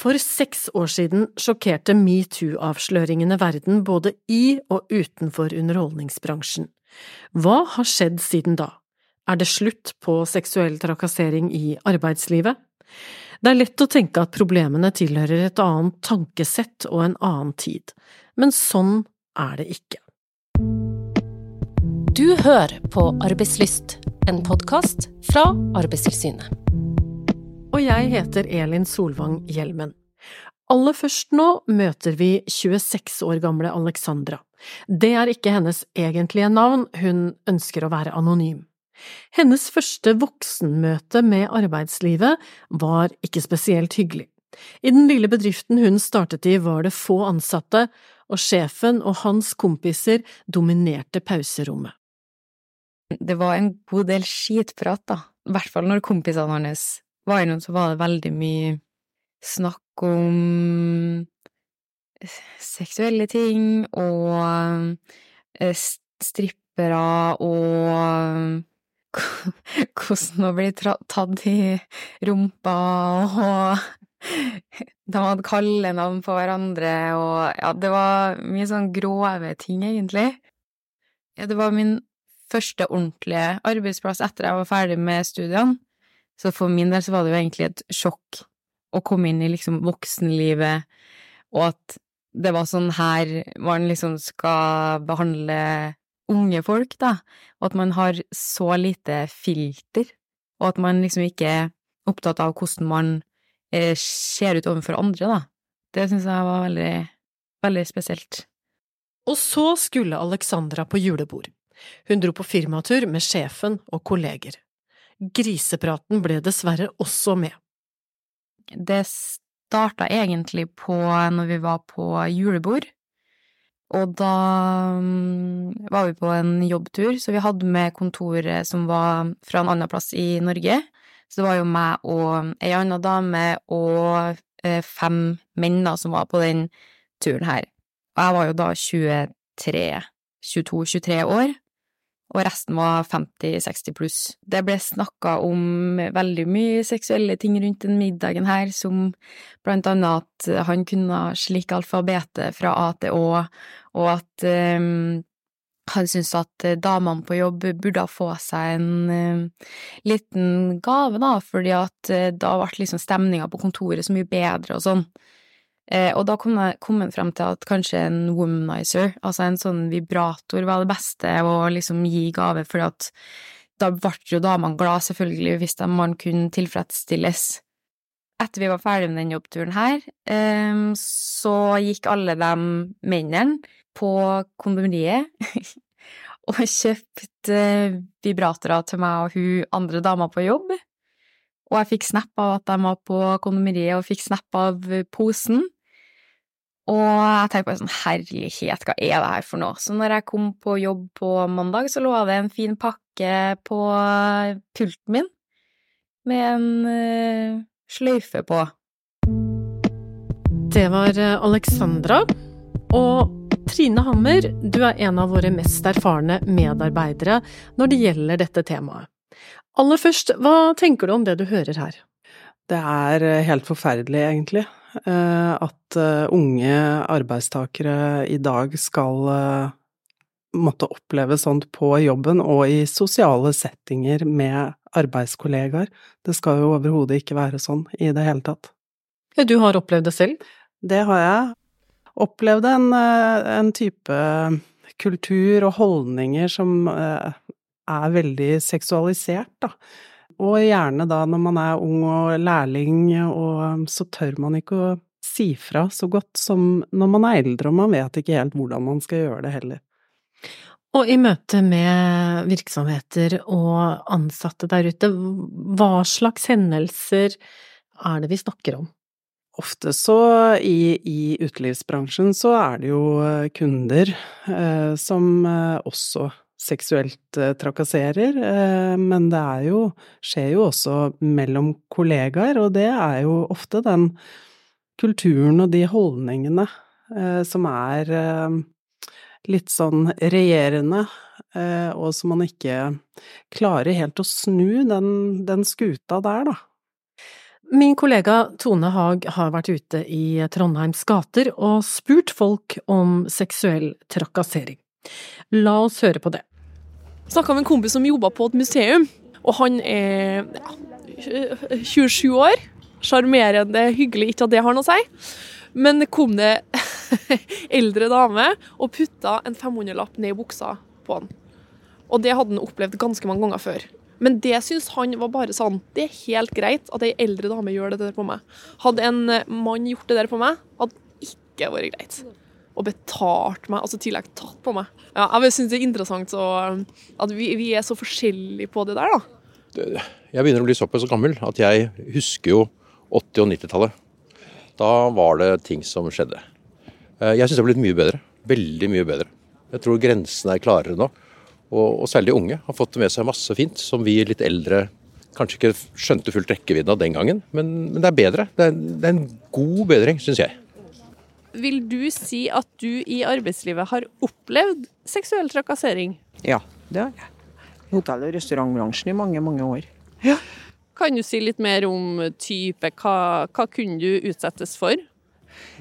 For seks år siden sjokkerte metoo-avsløringene verden både i og utenfor underholdningsbransjen. Hva har skjedd siden da? Er det slutt på seksuell trakassering i arbeidslivet? Det er lett å tenke at problemene tilhører et annet tankesett og en annen tid, men sånn er det ikke. Du hører på Arbeidslyst, en podkast fra Arbeidstilsynet og jeg heter Elin Solvang Hjelmen. Aller først nå møter vi 26 år gamle Alexandra. Det er ikke hennes egentlige navn, hun ønsker å være anonym. Hennes første voksenmøte med arbeidslivet var ikke spesielt hyggelig. I den lille bedriften hun startet i var det få ansatte, og sjefen og hans kompiser dominerte pauserommet. Det var en god del skitprat, da, i hvert fall når kompisene hans var innom, så var det veldig mye snakk om seksuelle ting og eh, strippere og hvordan å bli tatt i rumpa og de hadde kallenavn på hverandre og ja, det var mye sånn grove ting, egentlig. Ja, det var min første ordentlige arbeidsplass etter jeg var ferdig med studiene. Så for min del så var det jo egentlig et sjokk å komme inn i liksom voksenlivet, og at det var sånn her man liksom skal behandle unge folk, da, og at man har så lite filter, og at man liksom ikke er opptatt av hvordan man eh, ser ut overfor andre, da. Det syns jeg var veldig, veldig spesielt. Og så skulle Alexandra på julebord. Hun dro på firmatur med sjefen og kolleger. Grisepraten ble dessverre også med. Det starta egentlig på når vi var på julebord, og da mm, var vi på en jobbtur, så vi hadde med kontoret som var fra en annen plass i Norge. Så det var jo meg og ei anna dame og eh, fem menn da, som var på den turen her. Og jeg var jo da 23, 22-23 år, og resten var 50-60 pluss. Det ble snakka om veldig mye seksuelle ting rundt den middagen her, som blant annet at han kunne slik alfabetet fra A til Å, og at um, han syntes at damene på jobb burde få seg en uh, liten gave, da, fordi at uh, da ble liksom stemninga på kontoret så mye bedre og sånn. Eh, og da kom jeg, kom jeg frem til at kanskje en womanizer, altså en sånn vibrator, var det beste å liksom gi gave, for da ble jo damene glad, selvfølgelig, hvis de man kunne tilfredsstilles. Etter vi var ferdig med den jobbturen her, eh, så gikk alle de mennene på kondomeriet og kjøpte vibratorer til meg og hun andre dama på jobb. Og jeg fikk snap av at de var på kondomeriet, og fikk snap av posen. Og jeg tenkte bare sånn, herlighet, hva er det her for noe? Så når jeg kom på jobb på mandag, så lå det en fin pakke på pulten min med en uh, sløyfe på. Det var eh, Alexandra. Og Trine Hammer, du er en av våre mest erfarne medarbeidere når det gjelder dette temaet. Aller først, hva tenker du om det du hører her? Det er eh, helt forferdelig, egentlig. Eh, at eh, unge arbeidstakere i dag skal eh, måtte oppleve sånt på jobben og i sosiale settinger med arbeidskollegaer. Det skal jo overhodet ikke være sånn i det hele tatt. Ja, du har opplevd det selv? Det har jeg. Opplevd en, en type kultur og holdninger som er veldig seksualisert, da. Og gjerne da når man er ung og lærling, og så tør man ikke å si fra så godt som når man er eldre, og man vet ikke helt hvordan man skal gjøre det heller. Og i møte med virksomheter og ansatte der ute, hva slags hendelser er det vi snakker om? Ofte så i, i utelivsbransjen så er det jo kunder eh, som eh, også seksuelt eh, trakasserer, eh, men det jo, skjer jo også mellom kollegaer, og det er jo ofte den kulturen og de holdningene eh, som er litt sånn regjerende, og som man ikke klarer helt å snu den, den skuta der, da. Min kollega Tone Haag har vært ute i Trondheims gater og spurt folk om seksuell trakassering. La oss høre på det. Snakka med en kompis som jobba på et museum, og han er ja, 27 år. Sjarmerende, hyggelig, ikke at det har noe å si. Men kom det eldre dame og putta en 500-lapp ned i buksa på han. Og det hadde han opplevd ganske mange ganger før. Men det syns han var bare sånn Det er helt greit at ei eldre dame gjør det der på meg. Hadde en mann gjort det der på meg, hadde ikke vært greit. Og betalt meg, altså tillegg tatt på meg. Ja, jeg syns det er interessant så, at vi, vi, er så forskjellige på det der, da. Jeg begynner å bli såpass gammel at jeg husker jo 80- og 90-tallet. Da var det ting som skjedde. Eh, jeg syns det har blitt mye bedre. Veldig mye bedre. Jeg tror grensene er klarere nå. Og, og særlig unge har fått med seg masse fint som vi litt eldre kanskje ikke skjønte fullt rekkevidden av den gangen. Men, men det er bedre. Det er, det er en god bedring, syns jeg. Vil du si at du i arbeidslivet har opplevd seksuell trakassering? Ja, det har jeg. Hotell- og restaurantbransjen i mange, mange år. Ja. Kan du si litt mer om type? Hva, hva kunne du utsettes for?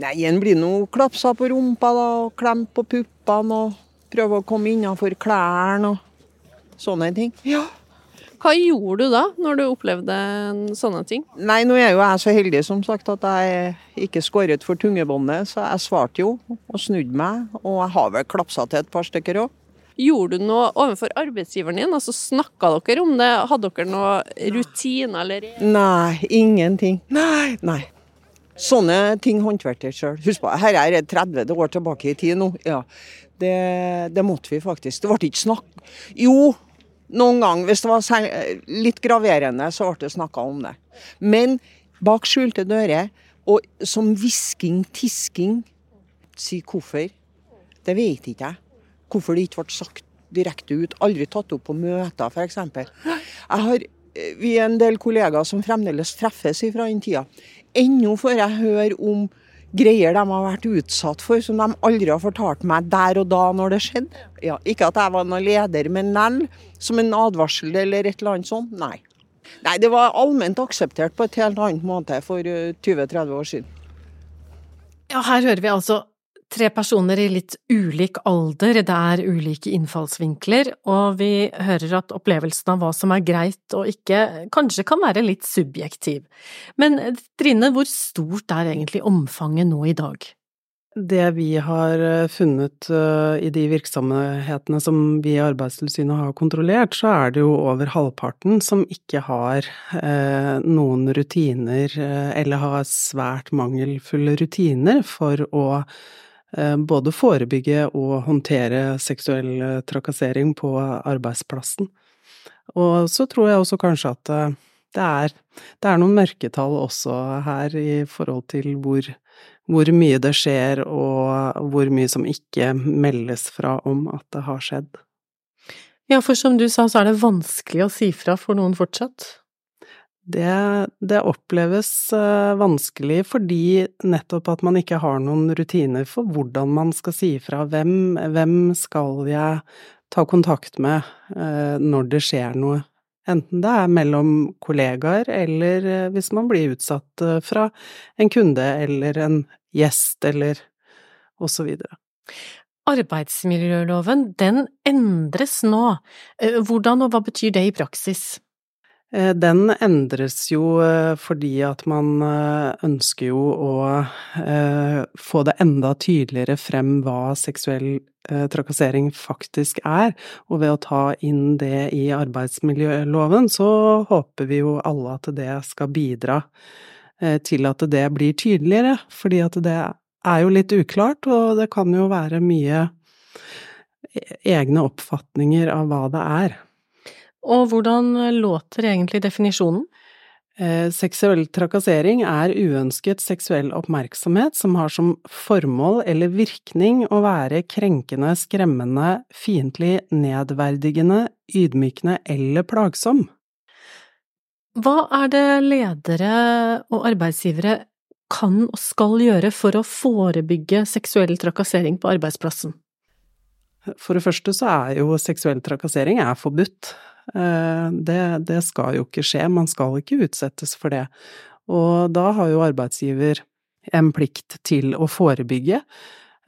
Nei, en blir nå klapsa på rumpa da, og klemt på puppene og Prøve å komme innafor klærne og sånne ting. Ja. Hva gjorde du da, når du opplevde sånne ting? Nei, nå er jo jeg så heldig som sagt at jeg ikke skåret for tungebåndet, så jeg svarte jo og snudde meg. Og jeg har vel klapsa til et par stykker òg. Gjorde du noe overfor arbeidsgiveren din? Altså Snakka dere om det? Hadde dere noe rutiner eller Nei, ingenting. Nei, nei. Sånne ting håndterte jeg sjøl. Husk på, her er 30 år tilbake i tid nå. Ja. Det, det, måtte vi faktisk. Det ble ikke snakk... Jo, noen ganger, hvis det var litt graverende, så ble det snakka om det. Men bak skjulte dører, og som hvisking, tisking Si hvorfor. Det vet ikke jeg. Hvorfor det ikke ble sagt direkte ut. Aldri tatt opp på møter, f.eks. Jeg har vi er en del kollegaer som fremdeles treffes fra den tida. Ennå får jeg høre om greier de har vært utsatt for, som de aldri har fortalt meg der og da når det skjedde. Ja, ikke at jeg var noen leder, men nell, som en advarsel eller et eller annet sånt. Nei. Nei, det var allment akseptert på et helt annet måte for 20-30 eh, år siden. Ja, her hører vi altså tre personer i litt ulik alder, det er ulike innfallsvinkler, og vi hører at opplevelsen av hva som er greit og ikke, kanskje kan være litt subjektiv. Men Trine, hvor stort er egentlig omfanget nå i dag? Det vi har eh, funnet uh, i de virksomhetene som vi i Arbeidstilsynet har kontrollert, så er det jo over halvparten som ikke har uh, noen rutiner, eller har svært mangelfulle rutiner for å Eh, både forebygge og håndtere seksuell eh, trakassering på arbeidsplassen. Og så tror jeg også kanskje at eh, det er, det er noen mørketall også her i forhold til hvor, hvor mye det skjer og hvor mye som ikke meldes fra om at det har skjedd. Ja, for som du sa, så er det vanskelig å si fra for noen fortsatt? Det, det, oppleves uh, vanskelig fordi nettopp at man ikke har noen rutiner for hvordan man skal si ifra. Hvem, hvem skal jeg ta kontakt med uh, når det skjer noe? Enten det er mellom kollegaer, eller uh, hvis man blir utsatt fra en kunde eller en gjest, eller videre. Arbeidsmiljøloven, den endres nå. Hvordan og hva betyr det i praksis? Eh, den endres jo eh, fordi at man eh, ønsker jo å få det enda tydeligere frem hva seksuell trakassering faktisk er, og ved å ta inn det i arbeidsmiljøloven, så håper vi jo alle at det skal bidra til at det blir tydeligere, fordi at det er jo litt uklart, og det kan jo være mye egne oppfatninger av hva det er. Og hvordan låter egentlig definisjonen? Eh, seksuell trakassering er uønsket seksuell oppmerksomhet som har som formål eller virkning å være krenkende, skremmende, fiendtlig, nedverdigende, ydmykende eller plagsom. Hva er det ledere og arbeidsgivere kan og skal gjøre for å forebygge seksuell trakassering på arbeidsplassen? For det første så er jo seksuell trakassering er forbudt. Eh, det, det, skal jo ikke skje, man skal ikke utsettes for det. Og da har jo arbeidsgiver en plikt til å forebygge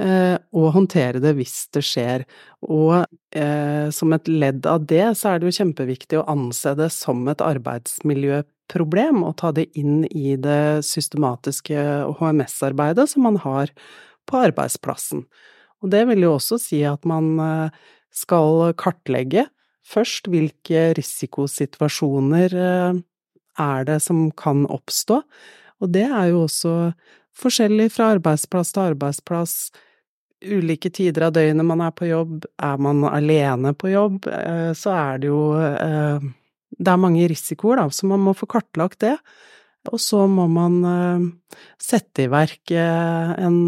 eh, og håndtere det hvis det skjer. Og eh, som et ledd av det, så er det jo kjempeviktig å anse det som et arbeidsmiljøproblem, og ta det inn i det systematiske HMS-arbeidet som man har på arbeidsplassen. Og det vil jo også si at man skal kartlegge først hvilke risikosituasjoner eh, er det som kan oppstå, og det er jo også forskjellig fra arbeidsplass til arbeidsplass, ulike tider av døgnet man er på jobb, er man alene på jobb, eh, så er det jo Det er mange risikoer, da, så man må få kartlagt det. Og så må man sette i verk en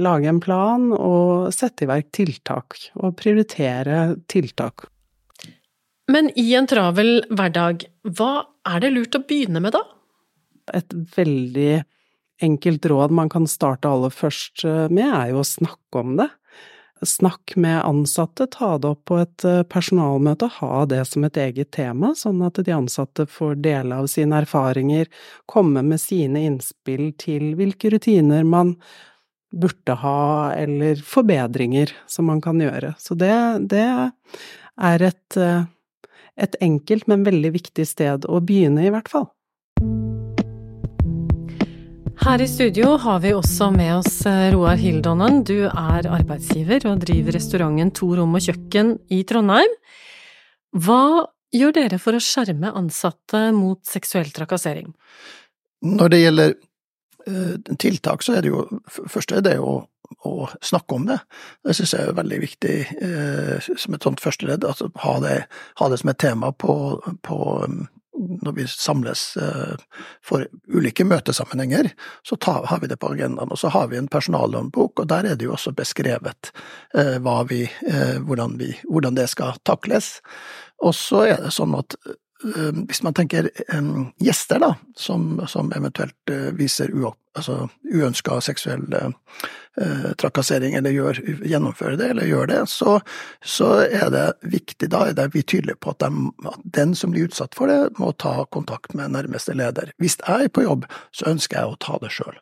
Lage en plan og sette i verk tiltak, og prioritere tiltak. Men i en travel hverdag, hva er det lurt å begynne med da? Et veldig enkelt råd man kan starte aller først eh, med, er jo å snakke om det. Snakk med ansatte, ta det opp på et eh, personalmøte, ha det som et eget tema, sånn at de ansatte får dele av sine erfaringer, komme med sine innspill til hvilke rutiner man burde ha, eller forbedringer som man kan gjøre. Så det, det er et eh, et enkelt, men veldig viktig sted å begynne, i hvert fall. Her i studio har vi også med oss eh, Roar Hildonen. Du er arbeidsgiver og driver restauranten To rom og kjøkken i Trondheim. Hva gjør dere for å skjerme ansatte mot seksuell trakassering? Når det gjelder tiltak, så er det jo Først er det jo å snakke om det. Det synes jeg er veldig viktig eh, som et sånt første ledd. Altså ha det, ha det som et tema på, på når vi samles eh, for ulike møtesammenhenger, så har vi det på agendaen. Og så har vi en personalhåndbok, og der er det jo også beskrevet eh, vi, eh, hvordan, vi, hvordan, det skal takles. Og så er det sånn at Eh, hvis man tenker gjester, da, som, som eventuelt eh, viser altså, uønska seksuell eh, trakassering, eller gjør, gjennomfører det, eller gjør det, så, så, er det viktig, da er det vi tydelige på at, de, at, den som blir utsatt for det, må ta kontakt med nærmeste leder. Hvis jeg er på jobb, så ønsker jeg å ta det sjøl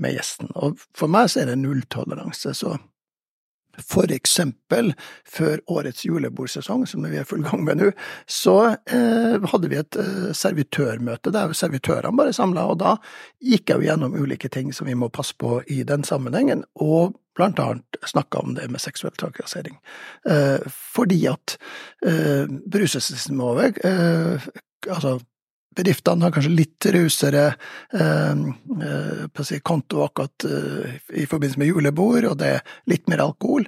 med gjesten. Og for meg så er det nulltoleranse. så for eksempel før årets julebordsesong, som vi er full gang med nå, så eh, hadde vi et eh, servitørmøte der servitørene bare samla, og da gikk jeg jo gjennom ulike ting som vi må passe på i den sammenhengen, og blant annet snakka om det med seksuell trakassering. Eh, fordi at eh, beruselsesnivået, eh, altså bedriftene har kanskje litt rausere eh, eh konto akkurat eh, i forbindelse med julebord, og det er litt mer alkohol.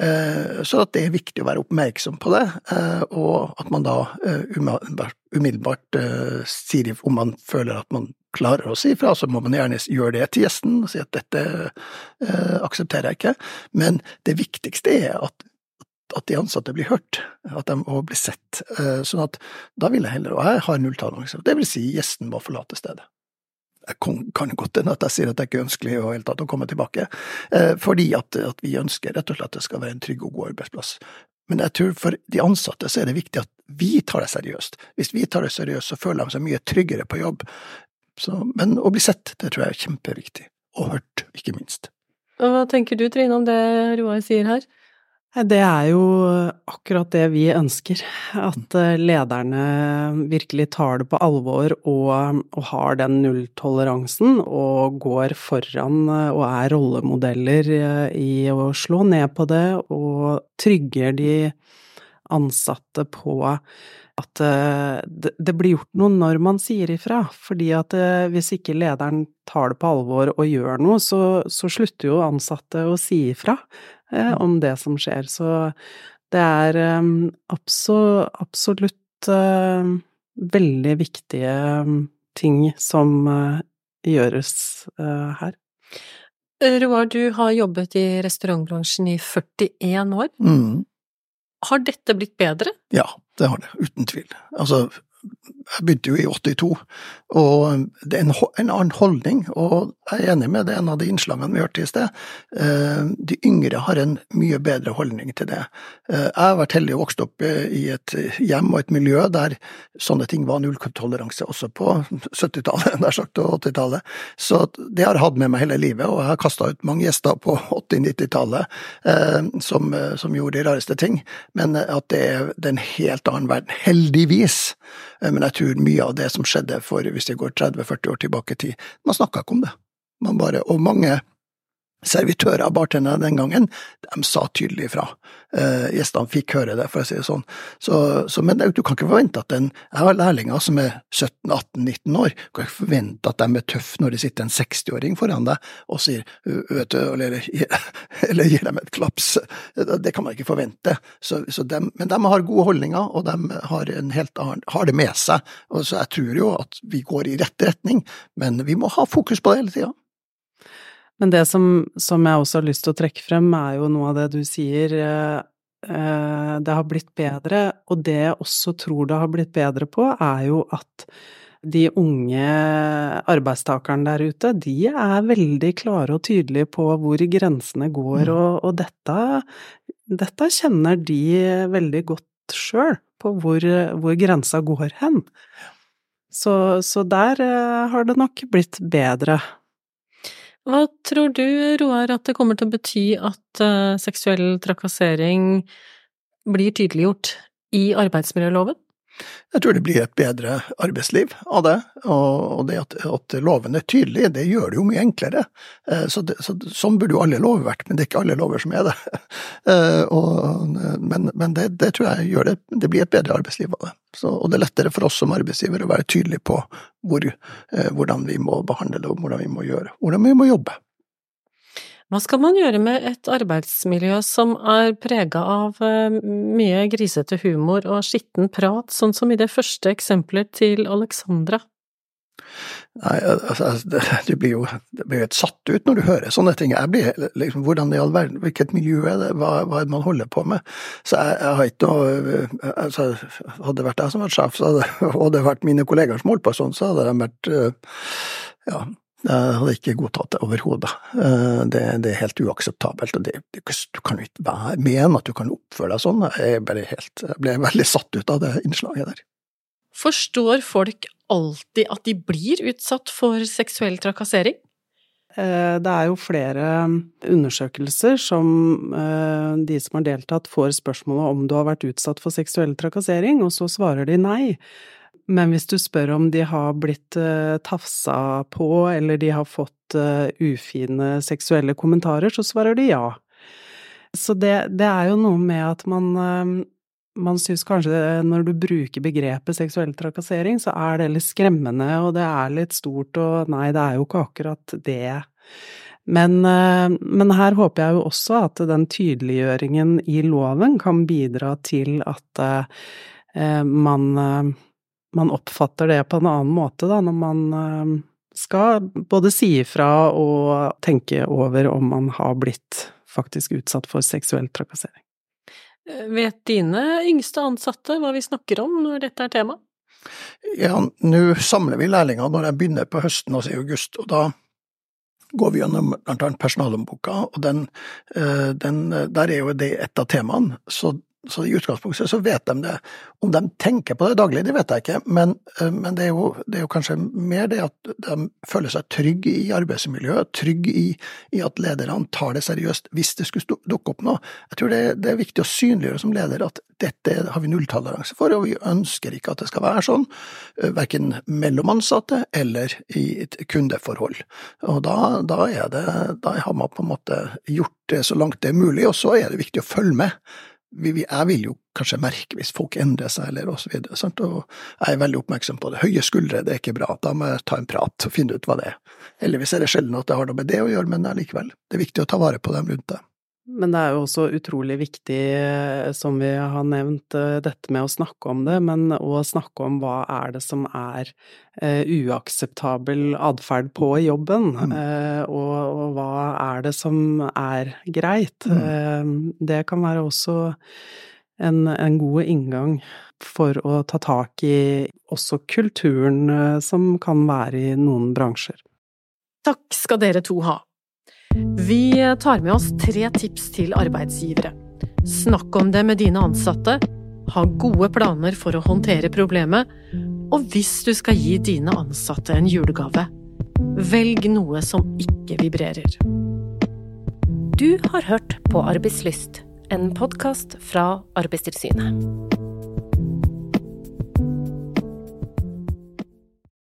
Eh, så det er viktig å være oppmerksom på det, eh, og at man da umiddelbart, umiddelbart sier om man føler at man klarer å si ifra, så må man gjerne gjøre det til gjesten og si at dette aksepterer jeg ikke. Men det viktigste er at at de ansatte blir hørt, at de må bli sett. Eh, sånn at da vil jeg heller, og jeg har nulltoleranse, det vil si gjesten må forlate stedet. Jeg kan godt hende at jeg sier at det er ikke ønskelig i hele tatt å komme tilbake, eh, fordi at, at, vi ønsker rett og slett at det skal være en trygg og god arbeidsplass. Men jeg tror for de ansatte så er det viktig at vi tar det seriøst. Hvis vi tar det seriøst, så føler de seg mye tryggere på jobb. Så, men å bli sett, det tror jeg er kjempeviktig. Og hørt, ikke minst. Hva tenker du Trine om det Roar sier her? Det er jo akkurat det vi ønsker. At eh, lederne virkelig tar det på alvor og, og, har den nulltoleransen og går foran eh, og er rollemodeller eh, i å slå ned på det og trygger de ansatte på at det blir gjort noe når man sier ifra. Fordi at hvis ikke lederen tar det på alvor og gjør noe, så, så slutter jo ansatte å si ifra. Eh, om det som skjer. Så det er um, absolutt uh, veldig viktige um, ting som uh, gjøres her. Roar, du har jobbet i restaurantbransjen i 41 år. Mm. Har dette blitt bedre? Ja, det har det, uten tvil. Altså, jeg begynte jo i 82, og det er en, en, annen holdning, og jeg er enig med det en av de innslagene vi hørte i sted. Eh, de yngre har en mye bedre holdning til det. Eh, jeg har vært heldig og vokst opp i et hjem og et miljø der sånne ting var nulltoleranse også på 70-tallet, nær sagt, og 80-tallet. Så det har jeg hatt med meg hele livet, og jeg har kasta ut mange gjester på 80-90-tallet eh, som, som, gjorde de rareste ting, men at det er, det en helt annen verden. Heldigvis. Men jeg tror mye av det som skjedde for, hvis jeg går 30-40 år tilbake i tid, man snakka ikke om det. Man bare, og mange servitører bartendere den gangen, de sa tydelig ifra. Eh, gjestene fikk høre det, for å si det sånn. Så, så, men du kan ikke forvente at en Jeg har lærlinger som er 17-18-19 år, du kan ikke forvente at de er tøffe når det sitter en 60-åring foran deg og sier vet du, eller, eller, gir dem et klaps. Det kan man ikke forvente. Så, så dem, men de har gode holdninger, og de har, annen, har det med seg. Og så jeg tror jo at vi går i rett retning, men vi må ha fokus på det hele tida. Men det som, som, jeg også har lyst til å trekke frem, er jo noe av det du sier. Eh, eh, det har blitt bedre, og det jeg også tror det har blitt bedre på, er jo at de unge arbeidstakerne der ute, de er veldig klare og tydelige på hvor grensene går, mm. og, og dette, dette, kjenner de veldig godt sjøl, på hvor, hvor, grensa går hen. Så, så der eh, har det nok blitt bedre. Hva tror du, Roar, at det kommer til å bety at uh, seksuell trakassering blir tydeliggjort i arbeidsmiljøloven? Jeg tror det blir et bedre arbeidsliv av det, og det at, at loven er tydelig, det gjør det jo mye enklere. Eh, så, det, så Sånn burde jo alle lover vært, men det er ikke alle lover som er det. Eh, og, men, men det, det, tror jeg gjør det, det blir et bedre arbeidsliv av det. Så, og det er lettere for oss som arbeidsgiver å være tydelige på hvor, eh, hvordan vi må behandle det, og hvordan vi må gjøre, hvordan vi må jobbe. Hva skal man gjøre med et arbeidsmiljø som er prega av eh, mye grisete humor og skitten prat, sånn som i det første eksempelet til Alexandra? Nei, altså, du blir jo helt satt ut når du hører sånne ting. Jeg blir liksom, hvordan i all verden, Hvilket miljø er det, hva, hva er det man holder på med? Så jeg, jeg har ikke noe altså, Hadde det vært jeg som var sjef, hadde, og det vært mine kollegaer som holdt på sånn, så hadde de vært ja, jeg hadde ikke godtatt det overhodet. Eh, det, det, er helt uakseptabelt. og det, det, Du kan jo ikke være, mene at du kan oppføre deg sånn. Jeg, helt, jeg ble veldig satt ut av det innslaget der. Forstår folk alltid at de blir utsatt for seksuell trakassering? Eh, det er jo flere undersøkelser som eh, de som har deltatt, får spørsmålet om du har vært utsatt for seksuell trakassering, og så svarer de nei. Men hvis du spør om de har blitt uh, tafsa på, eller de har fått uh, ufine seksuelle kommentarer, så svarer de ja. Så det, det er jo noe med at man uh, man syns kanskje når du bruker begrepet seksuell trakassering, så er det litt skremmende, og det er litt stort, og nei, det er jo ikke akkurat det. Men, men her håper jeg jo også at den tydeliggjøringen i loven kan bidra til at man man oppfatter det på en annen måte, da, når man eh, skal både si ifra og tenke over om man har blitt faktisk utsatt for seksuell trakassering. Eh, vet dine yngste ansatte hva vi snakker om når dette er tema? Ja, nå samler vi lærlinger når de begynner på høsten, altså i august, og da går vi gjennom blant annet personalhåndboka, og den, eh, den, der er jo det et av temaene. Så så i utgangspunktet så vet de det. Om de tenker på det daglig, det vet jeg ikke, men, eh, men det, er jo, det, er jo, kanskje mer det at de føler seg trygge i arbeidsmiljøet, trygge i, i, at lederne tar det seriøst hvis det skulle dukke opp noe. Jeg tror det, det, er viktig å synliggjøre som leder at dette har vi nulltoleranse for, og vi ønsker ikke at det skal være sånn, eh, verken mellom ansatte eller i et kundeforhold. Og da, da, det, da har man på en måte gjort det så langt det er mulig, og så er det viktig å følge med jeg vil jo kanskje merke hvis folk endrer seg, eller og så videre, og jeg er veldig oppmerksom på det. Høye skuldre, det er ikke bra, da må jeg ta en prat og finne ut hva det er. Heldigvis er det sjelden at det har noe med det å gjøre, men allikevel, det er viktig å ta vare på dem rundt deg. Men det er jo også utrolig viktig, eh, som vi har nevnt, eh, dette med å snakke om det, men å snakke om hva er det som er uh, uakseptabel atferd på jobben, mm. og, hva er det som er greit. Mm. Det kan være også en, en god inngang for å ta tak i også kulturen eh, som kan være i noen bransjer. Takk skal dere to ha. Vi tar med oss tre tips til arbeidsgivere. Snakk om det med dine ansatte, ha gode planer for å håndtere problemet, og hvis du skal gi dine ansatte en julegave, velg noe som ikke vibrerer. Du har hørt på Arbeidslyst, en podkast fra Arbeidstilsynet.